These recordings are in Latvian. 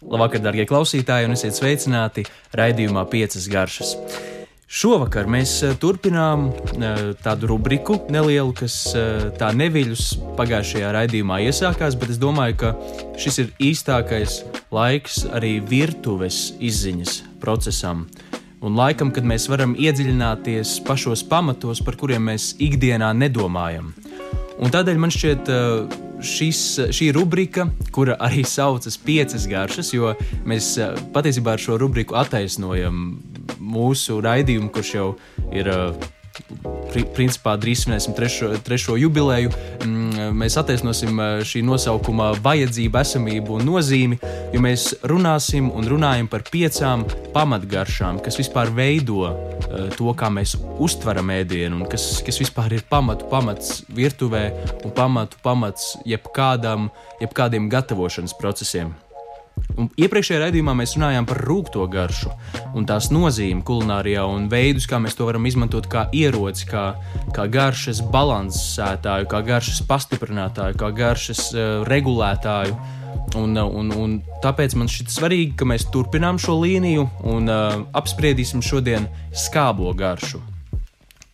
Labvakar, darbie klausītāji, un esiet sveicināti raidījumā Piecas garšas. Šovakar mēs eh, turpinām eh, tādu rubriku nelielu, kas eh, tā neviļus pagājušajā raidījumā iesākās, bet es domāju, ka šis ir īstākais laiks arī virtuves izziņas procesam. Un laikam, kad mēs varam iedziļināties pašos pamatos, par kuriem mēs ikdienā nedomājam. Un tādēļ man šķiet, šis, šī rubrika, kura arī saucas piecas garšas, jo mēs eh, patiesībā ar šo rubriku attaisnojam mūsu raidījumu, kurš jau ir. Eh, principā drīz svinēsim trešo, trešo jubileju. Mm, mēs attaisnosim eh, šī nosaukuma vajadzību, esamību un nozīmi, jo mēs runāsim un runājam par piecām pamatgaršām, kas vispār veido Eh, to, kā mēs uztveram ēdienu, un kas, kas vispār ir pamatu pamats virtuvē un pamatu pamats jebkādam, jebkādiem gatavošanas procesiem. Un iepriekšējā raidījumā mēs runājām par rūkto garšu un tās nozīmi kulinārijā un veidus, kā mēs to varam izmantot kā ieroci, kā, kā garšas balansētāju, kā garšas pastiprinātāju, kā garšas uh, regulētāju. Un, un, un tāpēc man šķiet svarīgi, ka mēs turpinām šo līniju un uh, apspriedīsim šodien skābo garšu.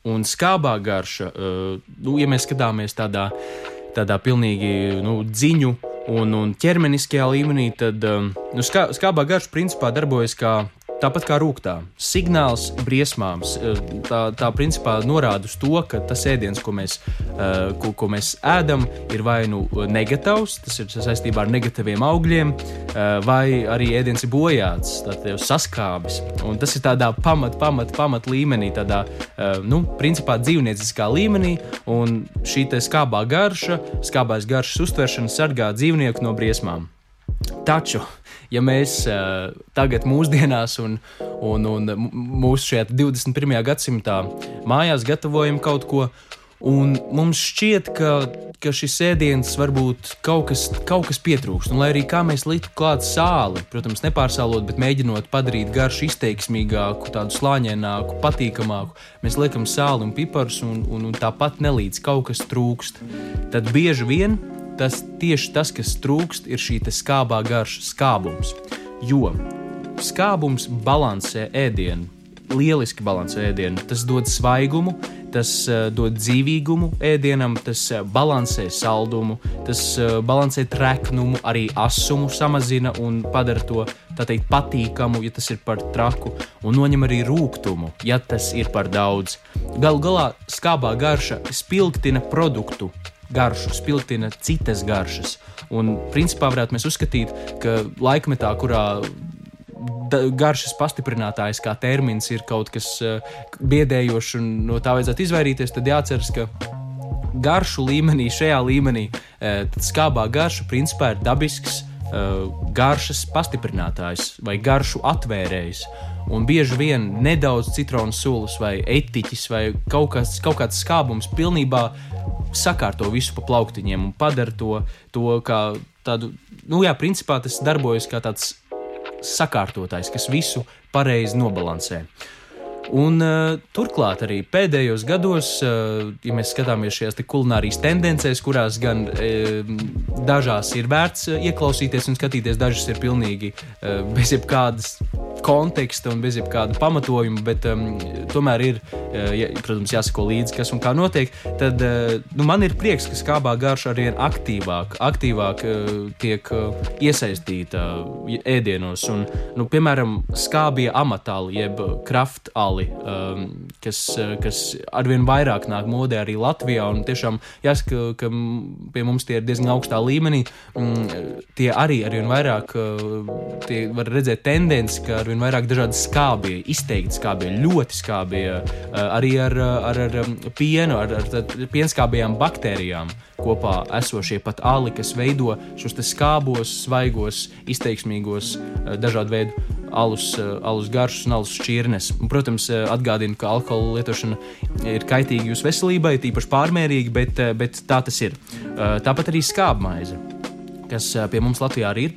Un skābā garša, uh, nu, ja mēs skatāmies tādā, tādā pilnīgi nu, dziļu un, un ķermeniskajā līmenī, tad um, nu, skā, skābā garša principā darbojas kā Tāpat kā rūkā, signāls briesmām. Tā, tā principā norāda uz to, ka tas ēdiens, ko mēs, uh, ko, ko mēs ēdam, ir vai nu negatīvs, tas ir saistībā ar negatīviem augļiem, vai arī ēdiens ir bojāts, tad jau saskābis. Un tas ir tādā pamat, pamat, pamat līmenī, tādā, nu, principā dzīvnieciskā līmenī, un šī skābā garša, skābās garšas uztveršana sargā dzīvnieku no briesmām. Taču ja mēs uh, tagad, mūsdienās, un, un, un mūsu šajā 21. gadsimtā mājās gatavojam kaut ko, un mums šķiet, ka, ka šis ēdiens varbūt kaut kas, kaut kas pietrūkst. Un, lai arī kā mēs liktu klāt sāli, protams, nepārsālot, bet mēģinot padarīt garšu izteiksmīgāku, tādu slāņaināku, patīkamāku, mēs liekam sāli un piparus, un, un, un tāpat nelīdz kaut kas trūkst. Tad bieži vien tas tieši tas, kas trūkst, ir šī skābā garša, skābums. Jo skābums balansē ēdienu, lieliski balansē ēdienu. Tas dod svaigumu, tas uh, dod dzīvīgumu ēdienam, tas uh, balansē saldumu, tas uh, balansē treknumu, arī asumu samazina un padara to teikt, patīkamu, ja tas ir par traku, un noņem arī rūkumu, ja tas ir par daudz. Galu galā skābā garša spilgtina produktu garšu, spilgtina citas garšas. Un, principā, varētu mēs uzskatīt, ka laikmetā, kurā garšas pastiprinātājs kā termins ir kaut kas uh, biedējošs un no tā vajadzētu izvairīties, tad jāatcerās, ka garšu līmenī, šajā līmenī, uh, skābā garša principā ir dabisks uh, garšas pastiprinātājs vai garšu atvērējs. Un bieži vien nedaudz citronu sulas vai etiķis vai kaut, kas, kaut kāds skābums pilnībā sakārto visu pa plauktiņiem un padara to, to kā tādu, nu jā, principā tas darbojas kā tāds sakārtotājs, kas visu pareizi nobalansē. Un, uh, turklāt arī pēdējos gados, uh, ja mēs skatāmies šajās kulinārijas tendencēs, kurās gan uh, dažās ir vērts ieklausīties un skatīties, dažas ir pilnīgi uh, bez jebkādas konteksta un bez jebkāda pamatojuma, bet um, tomēr ir, uh, ja, protams, jāsako līdzi, kas un kā notiek. Tad uh, nu, man ir prieks, ka skābā garša arī ir aktīvāk, aktīvāk uh, tiek uh, iesaistīta uh, ēdienos. Un, nu, piemēram, skābie amatāli, jeb kraftāli, um, kas, uh, kas arvien vairāk nāk modē arī Latvijā. Tiešām jāsaka, ka pie mums tie ir diezgan augstā līmenī. Mm, tie arī arvien vairāk uh, var redzēt tendenci, ka arvien vairāk dažādi skābie, izteikti skābie, ļoti skābie, eh, arī ar, ar, ar um, pienu, ar, ar pienskābajām baktērijām kopā esošie pat ali, kas veido šos skābos, svaigos, izteiksmīgos, eh, dažādu veidu alus, eh, alus garšas un alus šķirnes. Un, protams, atgādinu, ka alkohola lietošana ir kaitīga jūsu veselībai, tīpaši pārmērīga, bet, bet tā tas ir. Tāpat arī skābmaize kas pie mums Latvijā arī ir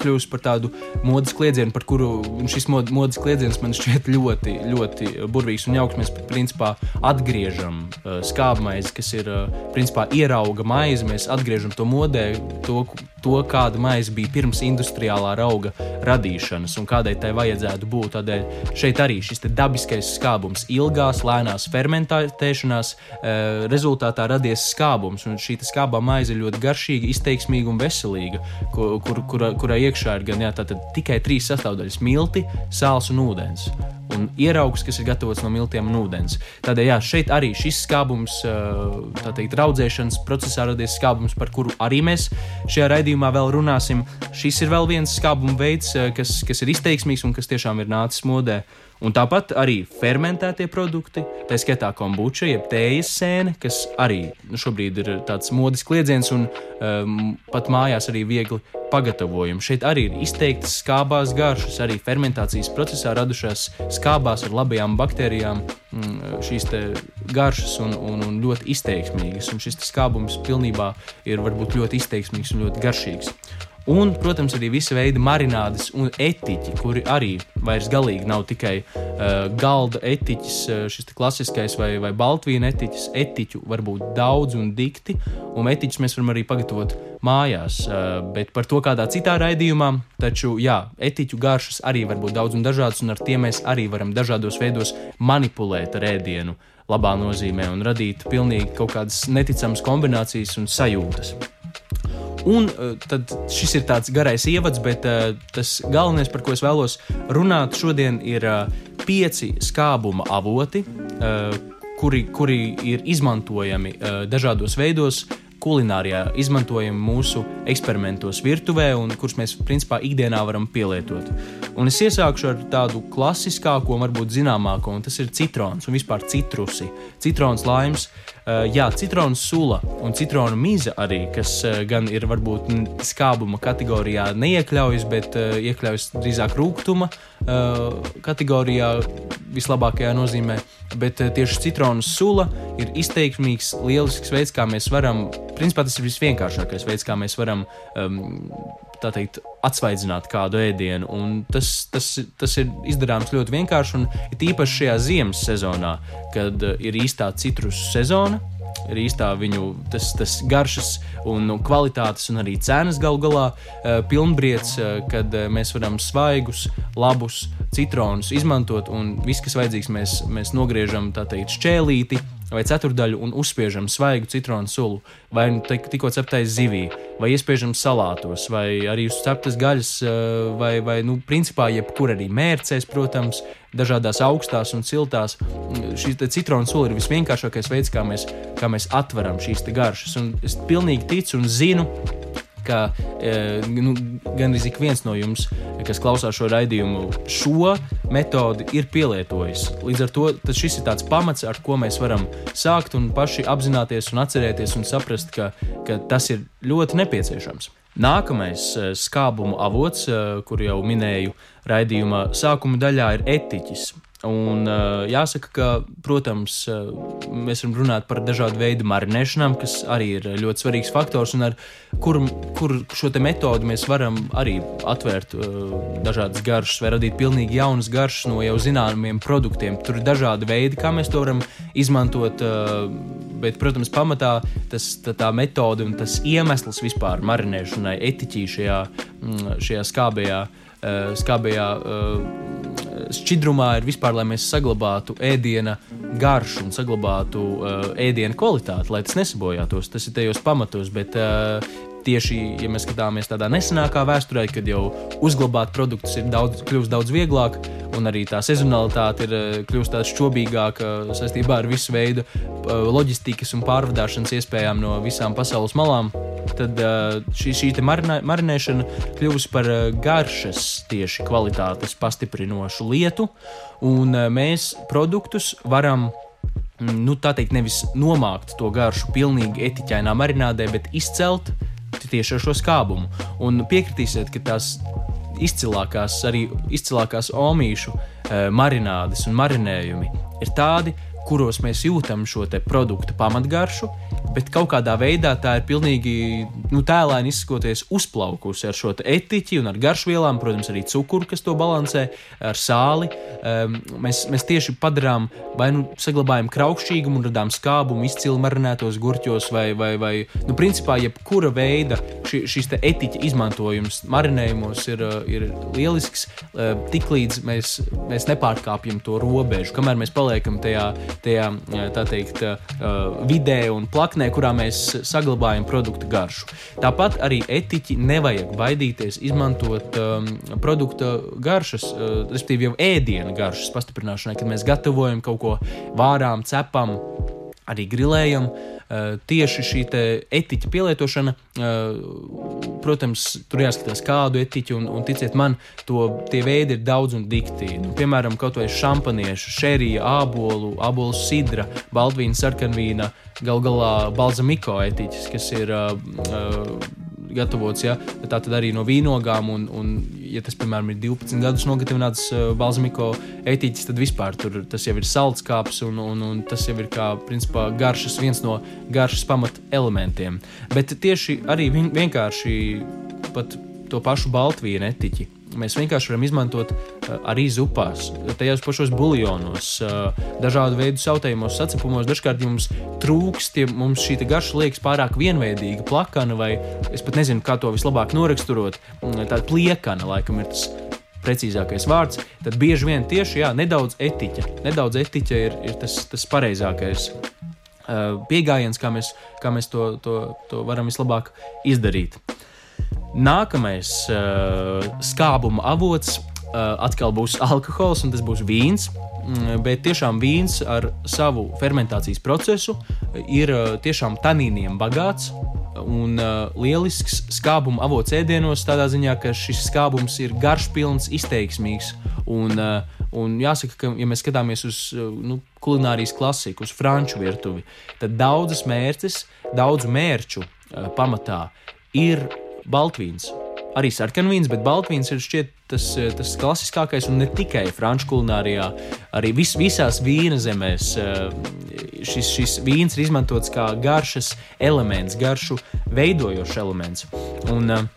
kļūst par tādu modes kliedzienu, par kuru šis mod, modes kliedziens man šķiet ļoti, ļoti burvīgs un jauks. Mēs principā atgriežam uh, skābmaizi, kas ir principā ierauga maize. Mēs atgriežam to modē, to, to kāda maize bija pirms industriālā auga radīšanas un kādai tai vajadzētu būt. Tādēļ šeit arī šis dabiskais skābums, ilgās, lēnās fermentēšanās rezultātā radies skābums. Un šī skābā maize ir ļoti garšīga, izteiksmīga un veselīga, kur, kur, kurā, kurā iekšā ir gan jā, tikai trīs sastāvdaļas - milti, sāls un ūdens un ieraugs, kas ir gatavots no miltiem un ūdens. Tādēļ jā, šeit arī šis skābums, tā teikt, raudzēšanas procesā radies skābums, par kuru arī mēs šajā raidījumā vēl runāsim. Šis ir vēl viens skābuma veids, kas, kas ir izteiksmīgs un kas tiešām ir nācis modē. Un tāpat arī fermentētie produkti, tā skaitā kombuča, jeb tējas sēne, kas arī nu, šobrīd ir tāds modes kliedziens un um, pat mājās arī viegli pagatavojumi. Šeit arī ir izteiktas skābās garšas, arī fermentācijas procesā radušās skābās ar labajām baktērijām, mm, šīs garšas un, un, un ļoti izteiksmīgas. Un šis skābums pilnībā ir varbūt ļoti izteiksmīgs un ļoti garšīgs. Un, protams, arī visi veidi marinādes un etiķi, kuri arī vairs galīgi nav tikai uh, galda etiķis, uh, šis klasiskais vai, vai baltvīna etiķis. Etiķu var būt daudz un dikti, un etiķus mēs varam arī pagatavot mājās, uh, bet par to kādā citā raidījumā. Taču, jā, etiķu garšas arī var būt daudz un dažādas, un ar tiem mēs arī varam dažādos veidos manipulēt ar ēdienu labā nozīmē un radīt pilnīgi kaut kādas neticamas kombinācijas un sajūtas. Un uh, tad šis ir tāds garais ievads, bet uh, tas galvenais, par ko es vēlos runāt šodien, ir uh, pieci skābuma avoti, kuri, kuri ir izmantojami dažādos veidos, kulinārijā izmantojam mūsu eksperimentos virtuvē un kurus mēs principā ikdienā varam pielietot. Un es iesākšu ar tādu klasiskāko, varbūt zināmāko, un tas ir citrons un vispār citrusi. Citrons laims, uh, jā, citronu sula un citronu mīza arī, kas uh, gan ir varbūt skābuma kategorijā neiekļaujas, bet uh, iekļaujas drīzāk rūkuma kategorijā vislabākajā nozīmē. Bet tieši citronu sula ir izteiksmīgs, lielisks veids, kā mēs varam principā tas ir visvienkāršākais veids, kā mēs varam um, teikt, atsvaidzināt kādu ēdienu. Un tas, tas, tas ir izdarāms ļoti vienkārši, un īpaši šajā ziemas sezonā, kad uh, ir īstā citrusu sezona. Ir īstā viņu tas, tas garšas un kvalitātes, un arī cenas galu galā uh, pilnbriets, uh, kad mēs varam svaigus, labus citronus izmantot, un viss, kas vajadzīgs, mēs, mēs nogriežam tā teikt šķēlīti, vai ceturdaļu un uzspiežam svaigu citronu sulu, vai nu tikko ceptais zivī, vai iespiežam salātos, vai arī uz ceptas gaļas, eh, vai, vai nu, principā jebkur arī mērcēs, protams, dažādās augstās un siltās. Šī citronu sula ir visvienkāršākais veids, kā mēs, kā mēs atveram šīs garšas. Un es pilnīgi ticu un zinu, ka e, nu, gandrīz ik viens no jums, kas klausās šo raidījumu, šo metodi ir pielietojis. Līdz ar to šis ir tāds pamats, ar ko mēs varam sākt un paši apzināties un atcerēties un saprast, ka, ka tas ir ļoti nepieciešams. Nākamais e, skābuma avots, e, kur jau minēju raidījuma sākuma daļā, ir etiķis. Un, uh, jāsaka, ka, protams, uh, mēs varam runāt par dažādu veidu marinēšanām, kas arī ir ļoti svarīgs faktors, un ar kur, kur šo metodi mēs varam arī atvērt uh, dažādas garšas vai radīt pilnīgi jaunas garšas no jau zināmiem produktiem. Tur ir dažādi veidi, kā mēs to varam izmantot, uh, bet, protams, pamatā tas, tā, tā metode un tas iemesls vispār marinēšanai, etiķī šajā, mm, šajā skābajā, uh, skābajā uh, šķidrumā ir vispār, lai mēs saglabātu ēdiena garšu un saglabātu uh, ēdiena kvalitāti, lai tas nesabojātos. Tas ir tajos pamatos, bet tieši, ja mēs skatāmies tādā nesenākā vēsturē, kad jau uzglabāt produktus ir daudz, kļūst daudz vieglāk, un arī tā sezonalitāte ir uh, kļūst tāda šķobīgāka saistībā ar visu veidu uh, loģistikas un pārvadāšanas iespējām no visām pasaules malām tad šī, šī marinē, marinēšana kļuvusi par garšas tieši kvalitātes pastiprinošu lietu, un mēs produktus varam. Nu, tā teikt, nevis nomākt to garšu pilnīgi etiķainā marinādē, bet izcelt tieši ar šo skābumu. Un piekritīsiet, ka tās izcilākās, arī izcilākās omīšu e, marinādes un marinējumi ir tādi, kuros mēs jūtam šo produktu pamatgaršu, bet kaut kādā veidā tā ir pilnīgi nu, tēlēni izsakoties uzplaukusi ar šo etiķi un ar garšvielām, protams, arī cukuru, kas to balansē, ar sāli. Um, mēs, mēs tieši padarām vai nu saglabājam kraukšķīgumu un radām skābumu izcili marinētos gurķos vai, vai, vai nu, principā jebkura veida ši, šis etiķa izmantojums marinējumos ir, ir lielisks, tiklīdz mēs, mēs nepārkāpjam to robežu, kamēr mēs paliekam tajā, tajā tā teikt, vidē un plaknē, kurā mēs saglabājam produktu garšu. Tāpat arī etiķi nevajag baidīties izmantot um, produkta garšas, uh, respektīvi jau ēdienu garšas pastiprināšanai, kad mēs gatavojam kaut ko vārām, cepam, arī grilējam. Tieši šī etiķa pielietošana, protams, tur jāskatās kādu etiķu, un, un ticiet man, to, tie veidi ir daudz un dikti. Nu, piemēram, kaut vai šampaniešu, šērija, ābolu, ābolu sidra, baltvīna, sarkanvīna, gal galā balzamiko etiķis, kas ir uh, gatavots. Ja? Tā tad arī no vīnogām, un, un ja tas, piemēram, ir 12 gadus nogatavināts uh, balzamiko etiķis, tad vispār tur, tas jau ir salds kāps, un, un, un tas jau ir kā principā, garšas, viens no garšas pamat elementiem. Bet tieši arī vienkārši pat to pašu baltvīnu etiķi mēs vienkārši varam izmantot uh, arī zupās, tajos pašos buljonos, uh, dažādu veidu sautējumos, sacepumos. Dažkārt jums trūkst, ja mums šī garša liekas pārāk vienveidīga, plakana, vai es pat nezinu, kā to vislabāk noraksturot. Mm, tāda pliekana, laikam, ir tas precīzākais vārds, tad bieži vien tieši jā, nedaudz etiķa. Nedaudz etiķa ir, ir tas, tas pareizākais uh, pieejams, kā mēs, kā mēs to, to, to varam vislabāk izdarīt. Nākamais uh, skābuma avots uh, atkal būs alkohols, un tas būs vīns. Mm, bet tiešām vīns ar savu fermentācijas procesu ir uh, tiešām tanīniem bagāts un uh, lielisks skābuma avots ēdienos, tādā ziņā, ka šis skābums ir garšpilns, izteiksmīgs. Un, uh, un jāsaka, ka, ja mēs skatāmies uz uh, nu, kulinārijas klasiku, uz franču virtuvi, tad daudzas mērces, daudzu mērķu uh, pamatā ir Baltvīns. Arī sarkanvīns, bet baltvīns ir šķiet tas, tas klasiskākais un ne tikai franču kulinārijā, arī vis, visās vīna zemēs. Eh, šis, šis vīns ir izmantots kā garšas elements, garšu veidojošs elements. Un, eh,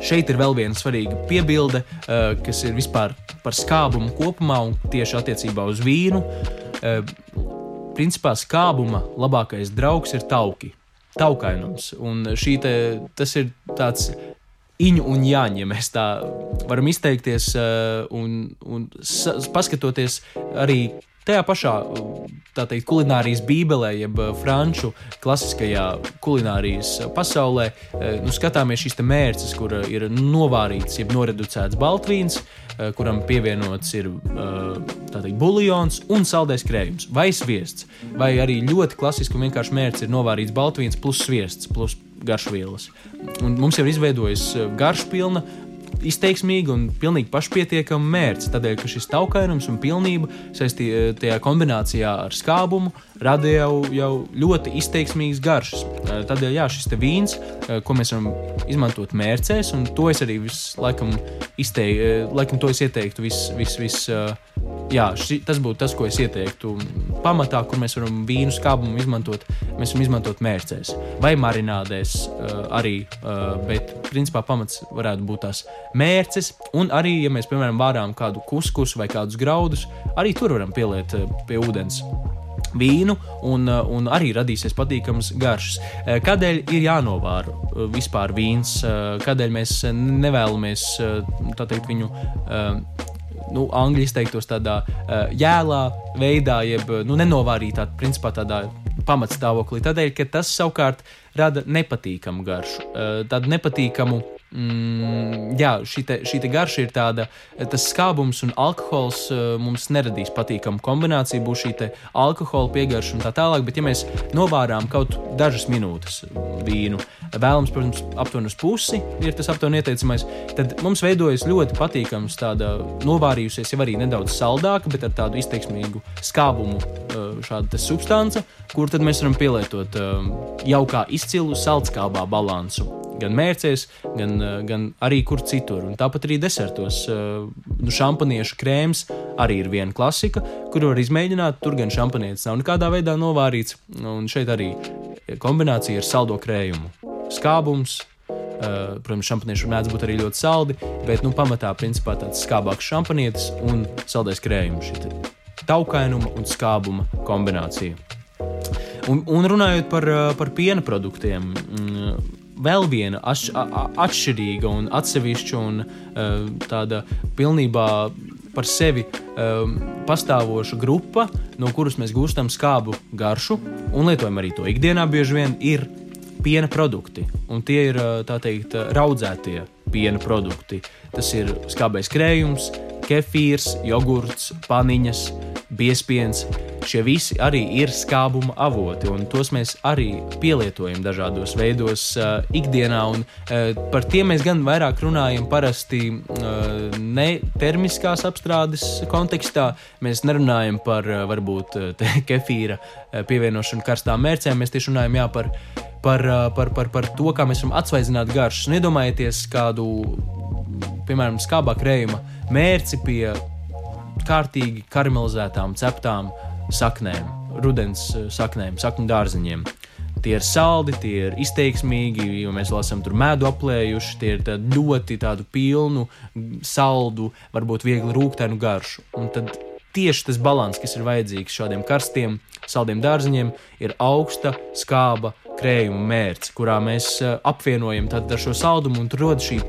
Šeit ir vēl viena svarīga piebilde, eh, kas ir vispār par skābumu kopumā un tieši attiecībā uz vīnu. Principā skābuma labākais draugs ir tauki taukainums. Un te, tas ir tāds iņu un jāņem, ja mēs tā varam izteikties, uh, un, un paskatoties arī tajā pašā teikt, kulinārijas bībelē, jeb uh, franču klasiskajā kulinārijas pasaulē, uh, nu, skatāmies šīs mērces, kur ir novārīts, jeb noreducēts baltvīns, Eh, kuram pievienots ir eh, teikt, buļļons un saldais krējums, vai sviests. Vai arī ļoti klasisks un vienkāršs mērķis ir novārīts baltvīns plus sviests, plus garšvielas. Un mums jau ir izveidojis eh, garšpilna izteiksmīga un pilnīgi pašpietiekama mērķis. Tādēļ, ka šis taukainums un pilnība saistītajā kombinācijā ar skābumu rada jau, jau ļoti izteiksmīgas garšas. Tādēļ, jā, šis vīns, ko mēs varam izmantot mērcēs, un to es arī visu laikam, izteiktu, laikam to es ieteiktu vis, vis, vis, jā, ši, tas būtu tas, ko es ieteiktu. Pamatā, kur mēs varam vīnu skābumu izmantot, mēs varam izmantot mērcēs vai marinādēs arī, bet principā pamats varētu būt tās mērces. Un arī, ja mēs, piemēram, vārām kādu kuskus vai kādus graudus, arī tur varam pieliet pie ūdens vīnu, un, un arī radīsies patīkams garšas. Kādēļ ir jānovāra vispār vīns? Kādēļ mēs nevēlamies teikt, viņu nu, angļu izteiktos tādā uh, jēlā veidā, jeb nu, nenovārītā, principā tādā pamatstāvoklī. Tādēļ, ka tas savukārt rada nepatīkamu garšu, uh, tādu nepatīkamu Mm, jā, šī, te, šī te garša ir tāda, tas skābums un alkohols uh, mums neradīs patīkamu kombināciju. Būs šī alkohola piegarša un tā tālāk, bet ja mēs novārām kaut dažas minūtes vīnu, vēlams, protams, aptuveni uz pusi ir tas aptuveni ieteicamais, tad mums veidojas ļoti patīkams tāda novārījusies, jau arī nedaudz saldāka, bet ar tādu izteiksmīgu skābumu uh, šāda substance, kur tad mēs varam pielietot uh, jau kā izcilu saldskābā balansu gan mērcēs, gan, eh, gan arī kur citur. Un tāpat arī desertos. Eh, nu, šampaniešu krēms arī ir viena klasika, kuru var izmēģināt. Tur gan šampanietis nav nekādā veidā novārīts. Un šeit arī kombinācija ar saldo krējumu. Skābums, Uh, protams, šampanieši mēdz būt arī ļoti saldi, bet nu, pamatā principā tāds skābāks šampanietis un saldais krējums. Taukainuma un skābuma kombinācija. Un, un runājot par, par piena produktiem, mm, vēl viena atš, atšķirīga un atsevišķa un tāda pilnībā par sevi um, pastāvoša grupa, no kuras mēs gūstam skābu garšu un lietojam arī to ikdienā, bieži vien ir piena produkti. Un tie ir tā teikt, raudzētie piena produkti. Tas ir skābais krējums, kefīrs, jogurts, paniņas, biespiens. Šie visi arī ir skābuma avoti, un tos mēs arī pielietojam dažādos veidos uh, ikdienā. Un, uh, par tiem mēs gan vairāk runājam parasti uh, ne termiskās apstrādes kontekstā. Mēs nerunājam par uh, varbūt uh, kefīra uh, pievienošanu karstām mērcēm, mēs tieši runājam jā, par, par, par, par, par to, kā mēs varam atsvaidzināt garšas. Un iedomājieties kādu, piemēram, skābā krējuma mērci pie kārtīgi karamelizētām, ceptām saknēm, rudens eh, saknēm, sakņu dārziņiem. Tie ir saldi, tie ir izteiksmīgi, jo mēs vēl esam tur medu aplējuši. Tie ir tādi ļoti tādu pilnu, saldu, varbūt viegli rūkstošu garšu. Un tad tieši tas līdzsvars, kas ir vajadzīgs šādiem karstiem, saldiem dārziņiem, ir augsta skāba krējuma mērķis, kurā mēs eh, apvienojam šo saldumu un tur rodas šī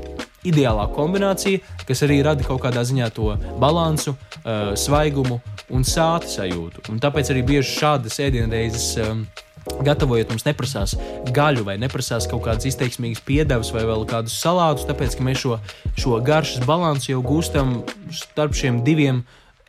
ideālā kombinācija, kas arī rada kaut kādā ziņā to balansu, uh, svaigumu un sāta sajūtu. Un tāpēc arī bieži šādas ēdienreizes. Um, Gatavojot, mums neprasās gaļu, vai neprasās kaut kādas izteiksmīgas piedevas, vai vēl kādus salātus, tāpēc ka mēs šo, šo garšas balansu jau gūstam starp šiem diviem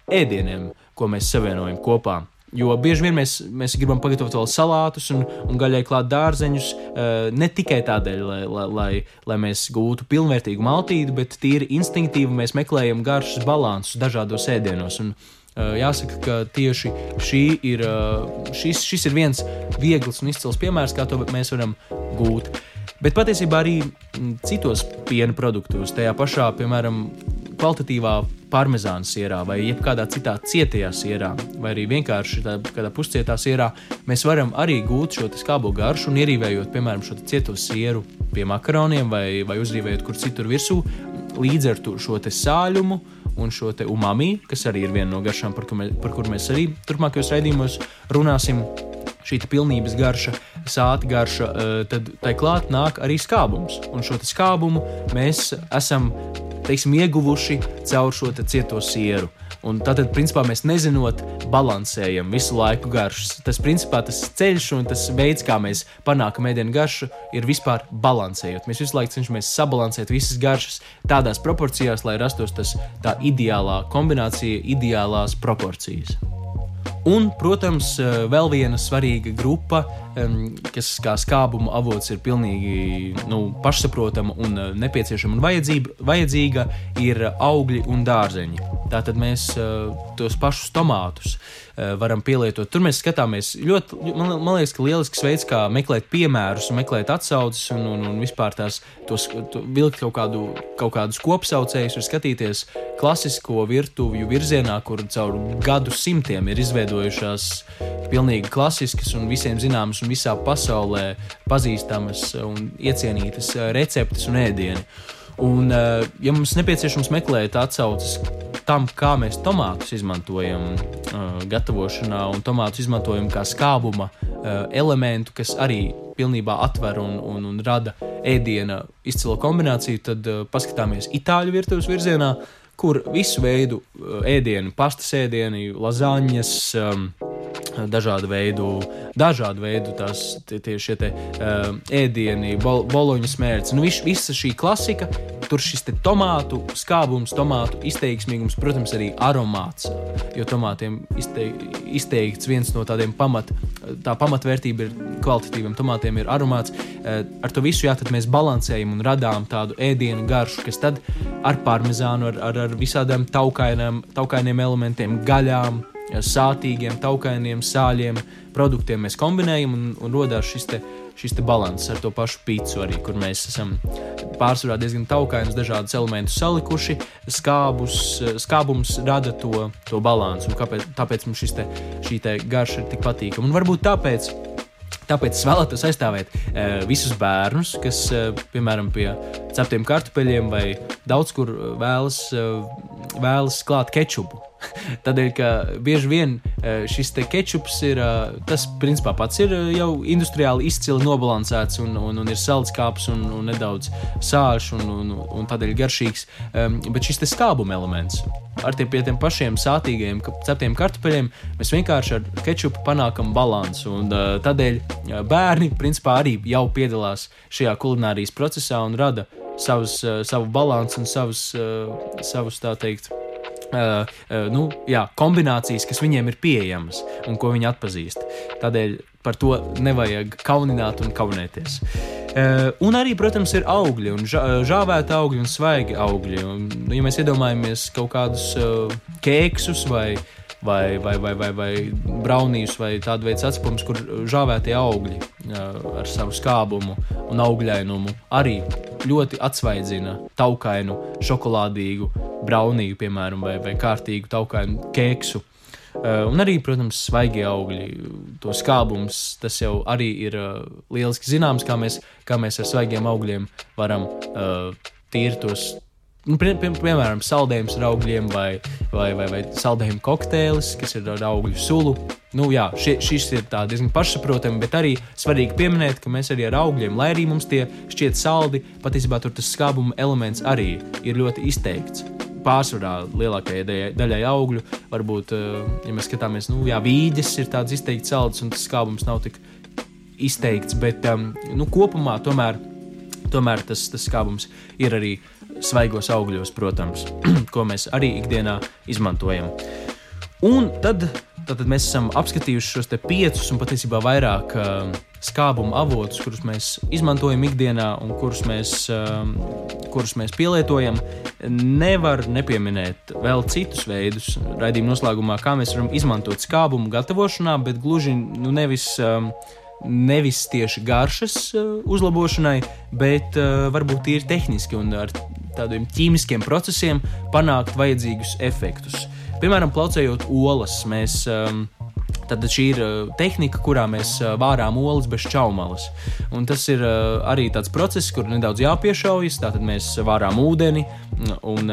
ēdieniem, ko mēs savienojam kopā. Jo bieži vien mēs, mēs gribam pagatavot vēl salātus un, un gaļai klāt dārzeņus, uh, ne tikai tādēļ, lai, lai, lai, lai mēs gūtu pilnvērtīgu maltīti, bet tīri instinktīvi mēs meklējam garšas balansus dažādos ēdienos. Un, uh, jāsaka, ka tieši ir, uh, šis, šis ir viens viegls un izcils piemērs, kā to mēs varam gūt. Bet patiesībā arī citos piena produktos, tajā pašā, piemēram, kvalitatīvā parmezāna sierā vai jebkādā citā cietajā sierā, vai arī vienkārši tādā puscietā sierā, mēs varam arī gūt šo skābo garšu un ierīvējot, piemēram, šo cieto sieru pie makaroniem vai, vai uzrīvējot kur citur virsū, līdz ar to šo sāļumu un šo umami, kas arī ir viena no garšām, par, mēs, par kur mēs arī turpmākajos raidījumos runāsim. Šī pilnības garša, sāta garša, eh, tad tai klāt nāk arī skābums. Un šo skābumu mēs esam teiksim, ieguvuši caur šo cieto sieru. Un tātad, principā, mēs nezinot, balansējam visu laiku garšas. Tas, principā, tas ceļš un tas veids, kā mēs panākam ēdienu garšu, ir vispār balansējot. Mēs visu laiku cenšamies sabalansēt visas garšas tādās proporcijās, lai rastos tas tā ideālā kombinācija, ideālās proporcijas. Un, protams, eh, vēl viena svarīga grupa, kas kā skābuma avots ir pilnīgi nu, pašsaprotama un eh, nepieciešama un vajadzīga, ir augļi un dārzeņi. Tātad mēs eh, tos pašus tomātus varam pielietot. Tur mēs skatāmies ļoti, man, man liekas, ka lielisks veids, kā meklēt piemērus, meklēt atsauces un, un, un vispār tās tos, to, vilkt kaut, kādu, kaut kādus kopsaucējus, ir skatīties klasisko virtuvju virzienā, kur caur gadu simtiem ir izveidojušās pilnīgi klasiskas un visiem zināmas un visā pasaulē pazīstamas un iecienītas receptes un ēdieni. Un, eh, ja mums nepieciešams meklēt atsauces tam, kā mēs tomātus izmantojam uh, gatavošanā, un tomātus izmantojam kā skābuma uh, elementu, kas arī pilnībā atver un, un, un rada ēdiena izcilo kombināciju, tad uh, paskatāmies itāļu virtuves virzienā, kur visu veidu ēdienu, pastas ēdienu, lazaņas. Um, dažādu veidu, dažādu veidu tās tie, tie uh, ēdieni, bol, boloņu smērts. Nu, vis, visa šī klasika, tur šis tomātu skābums, tomātu izteiksmīgums, protams, arī aromāts. Jo tomātiem izteik, izteikts viens no tādiem pamat, tā pamatvērtība ir kvalitatīviem tomātiem, ir aromāts. Uh, ar to visu jā, mēs balansējam un radām tādu ēdienu garšu, kas tad ar parmezānu, ar, ar, ar visādiem taukainiem, elementiem, gaļām sātīgiem, taukainiem, sāļiem produktiem mēs kombinējam un, un radās šis, te, šis te balans ar to pašu pīci, arī kur mēs esam pārsvarā diezgan taukainus, dažādus elementus salikuši. Skābus, skābums rada to, to balansu, un kāpēc, tāpēc mums te, šī te garša ir tik patīkama. Un varbūt tāpēc Tāpēc es vēlētos aizstāvēt uh, visus bērnus, kas, uh, piemēram, pie ceptiem kartupeļiem vai daudz kur vēlas, uh, vēlas klāt kečupu. Tādēļ, ka bieži vien šis kečups ir tas, principā, pats ir jau industriāli izcili nobalansēts un, un, un ir salds kāps un, un nedaudz sāļš un, un, un tādēļ garšīgs. Bet šis skābuma elements ar tiem, tiem pašiem sātīgiem ceptiem kartupeļiem, mēs vienkārši ar kečupu panākam balansu. Un, tādēļ bērni principā arī jau piedalās šajā kulinārijas procesā un rada savus, uh, savu balansu un savus, uh, savus tā teikt. Uh, uh, nu, jā, kombinācijas, kas viņiem ir pieejamas un ko viņi atpazīst. Tādēļ par to nevajag kaunināt un kaunēties. Uh, un arī, protams, ir augļi, un žāvēta augļi un svaigi augļi. Un, nu, ja mēs iedomājamies kaut kādus uh, kēksus vai, vai, vai, vai, vai, vai braunījus vai tādu veidu atspūmus, kur žāvētie augļi ar savu skābumu un augļainumu arī ļoti atsvaidzina taukainu, šokolādīgu braunīju, piemēram, vai, vai kārtīgu taukainu kēksu. Uh, un arī, protams, svaigie augļi, to skābums, tas jau arī ir uh, lieliski zināms, kā mēs, kā mēs ar svaigiem augļiem varam uh, tīri tos. Nu, pie, pie, piemēram, saldējums ar augļiem, vai, vai, vai, vai saldējuma kokteilis, kas ir ar augļu sulu. Nu, jā, šie, šis ir diezgan pašsaprotami, bet arī svarīgi pieminēt, ka mēs arī ar augļiem, lai arī mums tie šķiet saldi, patiesībā tur tas skābuma elements arī ir ļoti izteikts pārsvarā lielākajai daļai augļu. Varbūt, eh, ja mēs skatāmies, nu, jā, vīģes ir tāds izteikts salds, un tas skābums nav tik izteikts, bet um, nu, kopumā tomēr, tomēr tas, tas skābums ir arī svaigos augļos, protams, ko mēs arī ikdienā izmantojam. Un tad, tad mēs esam apskatījuši šos piecus un patiesībā vairāk uh, skābuma avotus, kurus mēs izmantojam ikdienā un kurus mēs, um, kurus mēs pielietojam, nevar nepieminēt vēl citus veidus raidījuma noslēgumā, kā mēs varam izmantot skābumu gatavošanā, bet gluži nu, nevis. Um, Nevis tieši garšas uh, uzlabošanai, bet uh, varbūt tīri tehniski un ar tādiem ķīmiskiem procesiem panākt vajadzīgus efektus. Piemēram, plaucējot olas, mēs um, Tad šī ir uh, tehnika, kurā mēs uh, vārām olas bez čaumalas. Un tas ir uh, arī tāds process, kur nedaudz jāpiešaujas. Tātad mēs vārām ūdeni un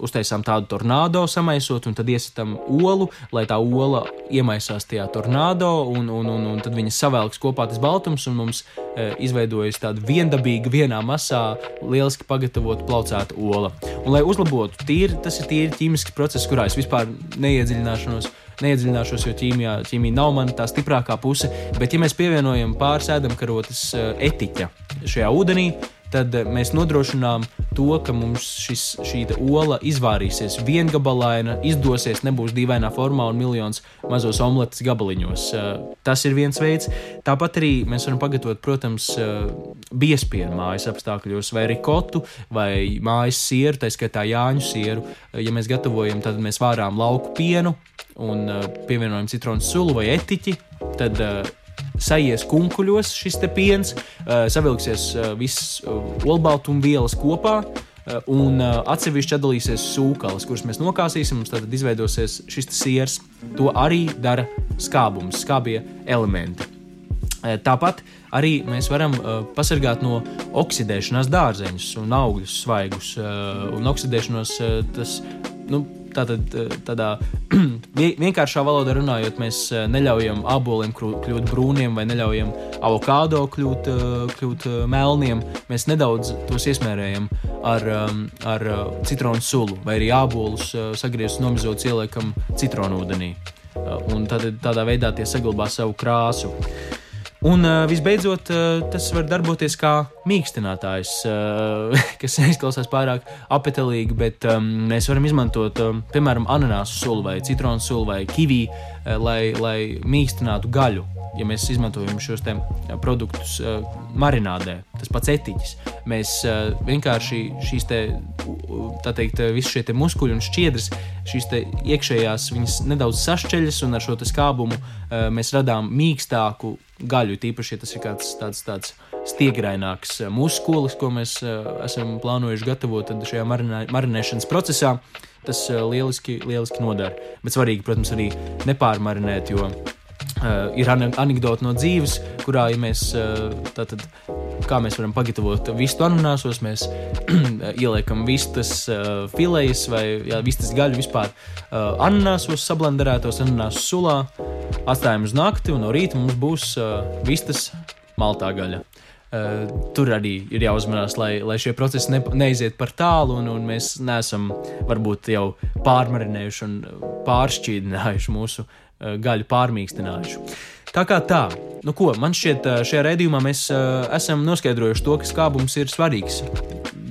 uztaisām tādu tornado samaisot, un tad iesitām olu, lai tā ola iemaisās tajā tornado, un, un, un, un tad viņa savelks kopā tas baltums, un mums izveidojas tāda viendabīga, vienā masā, lieliski pagatavota plaucēta ola. Un, lai uzlabotu tīri, tas ir tīri ķīmisks process, kurā es vispār neiedziļināšanos neiedziļināšos, jo ķīmijā, ķīmija nav mana tā stiprākā puse. Bet, ja mēs pievienojam pāris ēdamkarotes eh, etiķa šajā ūdenī, tad eh, mēs nodrošinām to, ka mums šis, šī ola izvārīsies viengabalaina, izdosies, nebūs dīvainā formā un miljons mazos omletes gabaliņos. Eh, tas ir viens veids. Tāpat arī mēs varam pagatavot, protams, biespienu mājas apstākļos, vai rikotu, vai mājas sieru, tā skaitā jāņu sieru. Ja mēs gatavojam, tad mēs vārām lauku pienu, un pievienojam citronu sulu vai etiķi, tad sajies kunkuļos šis piens, uh, savilksies uh, viss uh, olbaltumvielas kopā. Un atsevišķi atdalīsies sūklis, kurus mēs nokāsīsim. Mums tad izveidosies šis siers. To arī dara skābums, skābie elementi. Tāpat arī mēs varam uh, pasargāt no oksidēšanās dārzeņus un augļus svaigus. Uh, un oksidēšanos uh, tas nu, Tātad, eh, tādā vienkāršā valodā runājot, mēs eh, neļaujam aboliem kļūt brūniem vai neļaujam avokado kļūt, eh, kļūt melniem. Mēs nedaudz tos iesmērējam ar, ar citronu sulu vai arī abolus sagrieztus nomizotus ieliekam citronūdenī. Un tad, tādā veidā tie saglabā savu krāsu. Un uh, visbeidzot, uh, tas var darboties kā mīkstinātājs, uh, kas neizklausās pārāk apetīgi, bet um, mēs varam izmantot, um, piemēram, ananāsu sulu vai citronu sulu vai kiviju, lai, lai mīkstinātu gaļu ja mēs izmantojam šos produktus uh, marinādē, tas pats etiķis, mēs uh, vienkārši šīs te, tā teikt, visi šie muskuļi un šķiedras, šīs iekšējās viņas nedaudz sašķeļas un ar šo skābumu uh, mēs radām mīkstāku gaļu. Tīpaši, ja tas ir kāds tāds, tāds stiegraināks muskulis, ko mēs uh, esam plānojuši gatavot šajā marinē, marinēšanas procesā, tas uh, lieliski, lieliski nodara. Bet svarīgi, protams, arī nepārmarinēt, jo Uh, ir anekdote no dzīves, kurā ja mēs, uh, tātad, kā mēs varam pagatavot vistu ananāsos, mēs ieliekam vistas uh, filejas vai jā, vistas gaļu vispār uh, ananāsos, sablanderētos ananāsu sulā, atstājam uz nakti un no rīta mums būs uh, vistas maltā gaļa. Uh, tur arī ir jāuzmanās, lai, lai šie procesi ne, neiziet par tālu, un, un mēs neesam varbūt jau pārmarinējuši un pāršķīdinājuši mūsu uh, gaļu pārmīkstinājuši. Tā kā tā, nu ko, man šķiet, eh, šajā raidījumā mēs uh, esam noskaidrojuši to, ka skābums ir svarīgs.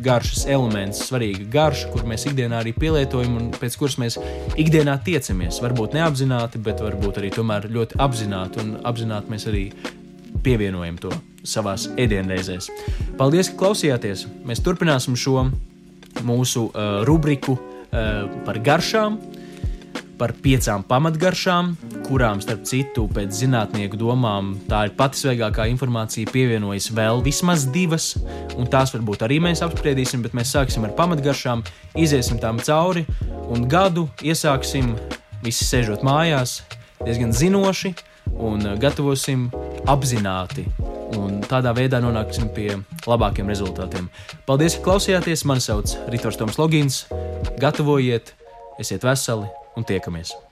Garšas elements, svarīga garša, kur mēs ikdienā arī pielietojam un pēc kuras mēs ikdienā tiecamies. Varbūt neapzināti, bet varbūt arī tomēr ļoti apzināti un apzināti mēs arī pievienojam to savās ēdienreizēs. Paldies, ka klausījāties! Mēs turpināsim šo mūsu uh, rubriku uh, par garšām par piecām pamatgaršām, kurām, starp citu, pēc zinātnieku domām, tā ir pati svaigākā informācija, pievienojas vēl vismaz divas, un tās varbūt arī mēs apspriedīsim, bet mēs sāksim ar pamatgaršām, iesim tām cauri un gadu iesāksim visi sēžot mājās, diezgan zinoši un gatavosim apzināti. Un tādā veidā nonāksim pie labākiem rezultātiem. Paldies, ka klausījāties! Mani sauc Ritors Toms Logins. Gatavojiet, esiet veseli! un tiekamies!